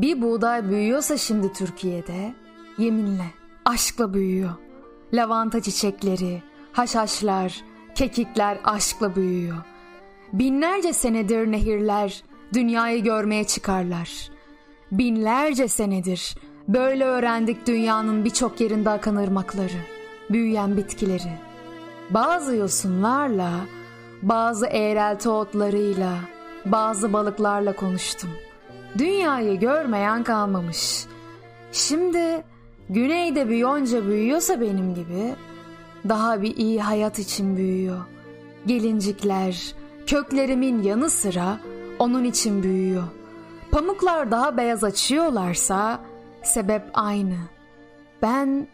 Bir buğday büyüyorsa şimdi Türkiye'de, yeminle, aşkla büyüyor. Lavanta çiçekleri, haşhaşlar, kekikler aşkla büyüyor. Binlerce senedir nehirler dünyayı görmeye çıkarlar. Binlerce senedir böyle öğrendik dünyanın birçok yerinde akan ırmakları, büyüyen bitkileri. Bazı yosunlarla, bazı eğrelti otlarıyla, bazı balıklarla konuştum. Dünyayı görmeyen kalmamış. Şimdi güneyde bir yonca büyüyorsa benim gibi, daha bir iyi hayat için büyüyor. Gelincikler, köklerimin yanı sıra onun için büyüyor. Pamuklar daha beyaz açıyorlarsa sebep aynı. Ben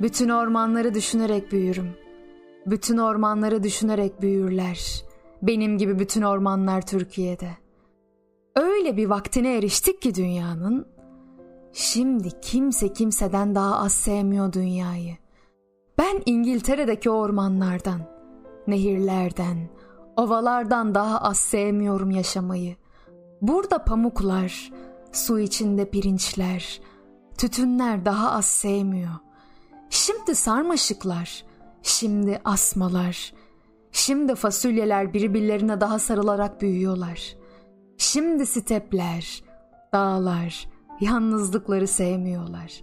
bütün ormanları düşünerek büyürüm. Bütün ormanları düşünerek büyürler. Benim gibi bütün ormanlar Türkiye'de. Öyle bir vaktine eriştik ki dünyanın. Şimdi kimse kimseden daha az sevmiyor dünyayı. Ben İngiltere'deki ormanlardan, nehirlerden, ovalardan daha az sevmiyorum yaşamayı. Burada pamuklar, su içinde pirinçler, tütünler daha az sevmiyor. Şimdi sarmaşıklar, şimdi asmalar, şimdi fasulyeler birbirlerine daha sarılarak büyüyorlar. Şimdi stepler, dağlar, yalnızlıkları sevmiyorlar.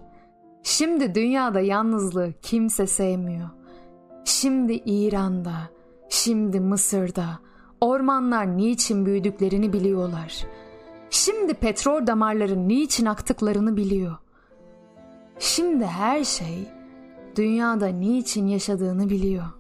Şimdi dünyada yalnızlığı kimse sevmiyor. Şimdi İran'da, şimdi Mısır'da ormanlar niçin büyüdüklerini biliyorlar. Şimdi petrol damarları niçin aktıklarını biliyor. Şimdi her şey dünyada niçin yaşadığını biliyor.''